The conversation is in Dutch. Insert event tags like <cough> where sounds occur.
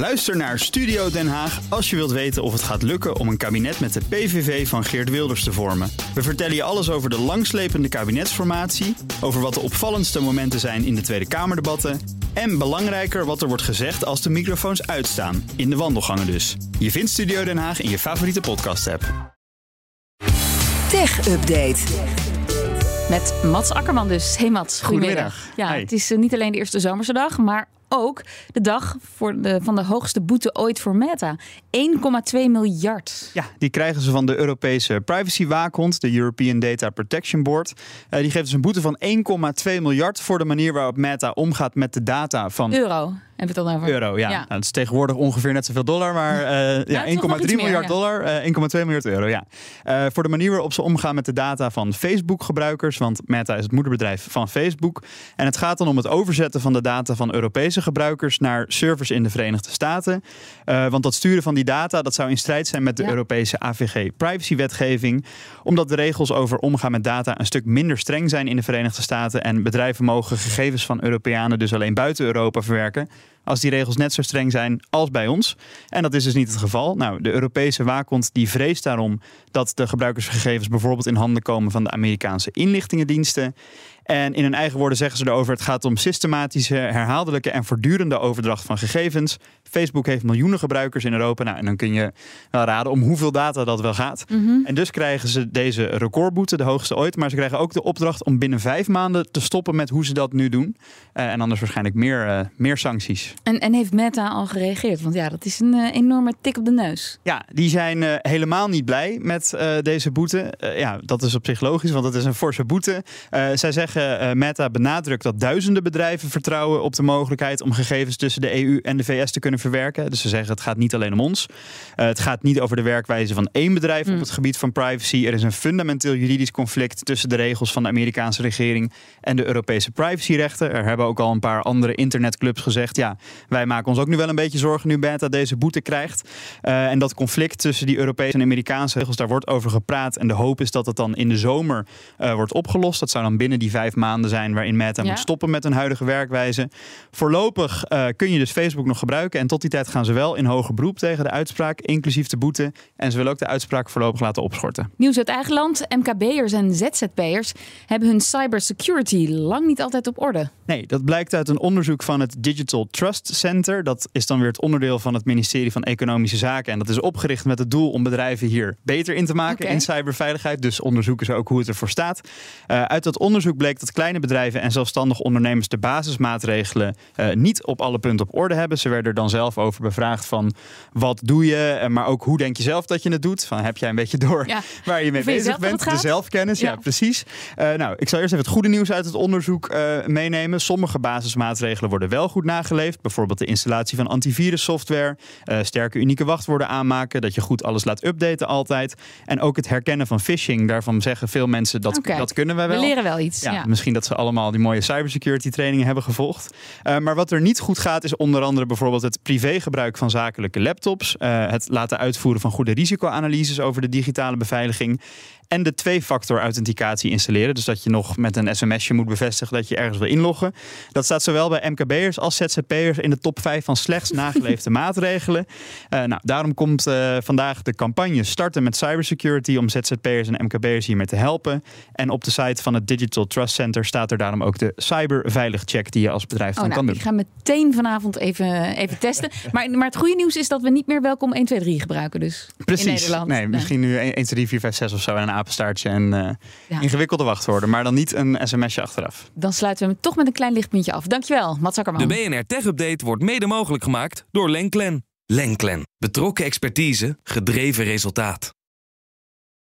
Luister naar Studio Den Haag als je wilt weten of het gaat lukken om een kabinet met de PVV van Geert Wilders te vormen. We vertellen je alles over de langslepende kabinetsformatie, over wat de opvallendste momenten zijn in de Tweede Kamerdebatten en belangrijker wat er wordt gezegd als de microfoons uitstaan, in de wandelgangen dus. Je vindt Studio Den Haag in je favoriete podcast-app. Tech Update. Met Mats Akkerman dus. Hey Mats, goedemiddag. Goedemiddag. Ja, Hi. het is eh, niet alleen de eerste zomerse dag, maar ook de dag voor de, van de hoogste boete ooit voor Meta. 1,2 miljard. Ja, die krijgen ze van de Europese privacywaakhond, de European Data Protection Board. Eh, die geeft dus een boete van 1,2 miljard voor de manier waarop Meta omgaat met de data van Euro het dan over. euro. Ja, Ja. Nou, dat is tegenwoordig ongeveer net zoveel dollar, maar eh, <laughs> ja, is nog 1,3 iets meer, miljard ja. dollar, eh, 1,2 miljard euro. Ja. Eh, voor de manier waarop ze omgaan met de data van Facebook-gebruikers, want Meta is het moederbedrijf van Facebook. En het gaat dan om het overzetten van de data van Europese gebruikers naar servers in de Verenigde Staten. Eh, want dat sturen van die data, dat zou in strijd zijn met de Ja. Europese AVG-privacywetgeving, omdat de regels over omgaan met data een stuk minder streng zijn in de Verenigde Staten en bedrijven mogen gegevens van Europeanen dus alleen buiten Europa verwerken als die regels net zo streng zijn als bij ons. En dat is dus niet het geval. Nou, de Europese waakhond die vreest daarom dat de gebruikersgegevens bijvoorbeeld in handen komen van de Amerikaanse inlichtingendiensten. En in hun eigen woorden zeggen ze erover: het gaat om systematische, herhaaldelijke en voortdurende overdracht van gegevens. Facebook heeft miljoenen gebruikers in Europa. Nou, en dan kun je wel raden om hoeveel data dat wel gaat. En dus krijgen ze deze recordboete, de hoogste ooit. Maar ze krijgen ook de opdracht om binnen vijf maanden te stoppen met hoe ze dat nu doen. Eh, en anders waarschijnlijk meer, eh, meer sancties. En, en heeft Meta al gereageerd? Want ja, dat is een eh, enorme tik op de neus. Ja, die zijn eh, helemaal niet blij met eh, deze boete. Ja, dat is op zich logisch, want het is een forse boete. Zij zeggen, Meta benadrukt dat duizenden bedrijven vertrouwen op de mogelijkheid om gegevens tussen de EU en de VS te kunnen verwerken. Dus ze zeggen, het gaat niet alleen om ons. Het gaat niet over de werkwijze van één bedrijf op het gebied van privacy. Er is een fundamenteel juridisch conflict tussen de regels van de Amerikaanse regering en de Europese privacyrechten. Er hebben ook al een paar andere internetclubs gezegd, ja, wij maken ons ook nu wel een beetje zorgen nu Meta deze boete krijgt. Eh, en dat conflict tussen die Europese en Amerikaanse regels, daar wordt over gepraat. En de hoop is dat het dan in de zomer eh, wordt opgelost. Dat zou dan binnen die vijf maanden zijn waarin Meta Ja. moet stoppen met hun huidige werkwijze. Voorlopig eh, kun je dus Facebook nog gebruiken. En tot die tijd gaan ze wel in hoger beroep tegen de uitspraak, inclusief de boete. En ze willen ook de uitspraak voorlopig laten opschorten. Nieuws uit eigen land. MKB'ers en ZZP'ers hebben hun cybersecurity lang niet altijd op orde. Nee, dat blijkt uit een onderzoek van het Digital Trust Center. Dat is dan weer het onderdeel van het ministerie van Economische Zaken. En dat is opgericht met het doel om bedrijven hier beter in te maken in cyberveiligheid. Dus onderzoeken ze ook hoe het ervoor staat. Eh, uit dat onderzoek bleek dat kleine bedrijven en zelfstandige ondernemers de basismaatregelen eh, niet op alle punten op orde hebben. Ze werden er dan zelf over bevraagd van wat doe je, eh, maar ook hoe denk je zelf dat je het doet. Van heb jij een beetje door Ja. <laughs> waar je mee bezig bent, de zelfkennis. Ja, Ja. precies. Nou, ik zal eerst even het goede nieuws uit het onderzoek meenemen. Sommige basismaatregelen worden wel goed nageleefd. Bijvoorbeeld de installatie van antivirussoftware, eh, sterke unieke wachtwoorden aanmaken, dat je goed alles laat updaten altijd. En ook het herkennen van phishing. Daarvan zeggen veel mensen dat, dat kunnen wij wel. We leren wel iets. Ja, Ja. Misschien dat ze allemaal die mooie cybersecurity trainingen hebben gevolgd. Eh, maar wat er niet goed gaat, is onder andere bijvoorbeeld het privégebruik van zakelijke laptops. eh, het laten uitvoeren van goede risicoanalyses over de digitale beveiliging. En de twee-factor authenticatie installeren. Dus dat je nog met een sms'je moet bevestigen dat je ergens wil inloggen. Dat staat zowel bij MKB'ers als ZZP'ers in de top 5 van slechts <laughs> nageleefde maatregelen. Eh, nou, daarom komt eh, vandaag de campagne starten met cybersecurity om ZZP'ers en MKB'ers hiermee te helpen. En op de site van het Digital Trust Center staat er daarom ook de cyberveilig check die je als bedrijf Oh, dan nou, kan ik doen. ga meteen vanavond even, even testen. <laughs> Maar, maar het goede nieuws is dat we niet meer welkom 1, 2, 3 gebruiken dus. In Precies. Nederland. Nee, misschien nu 1, 2, 3, 4, 5, 6 of zo en een apenstaartje en eh, Ja. ingewikkelde wachtwoorden. Maar dan niet een sms'je achteraf. Dan sluiten we hem toch met een klein lichtpuntje af. Dankjewel, Mats Akkerman. De BNR Tech Update wordt mede mogelijk gemaakt door Lenklen. Lenklen. Betrokken expertise, gedreven resultaat.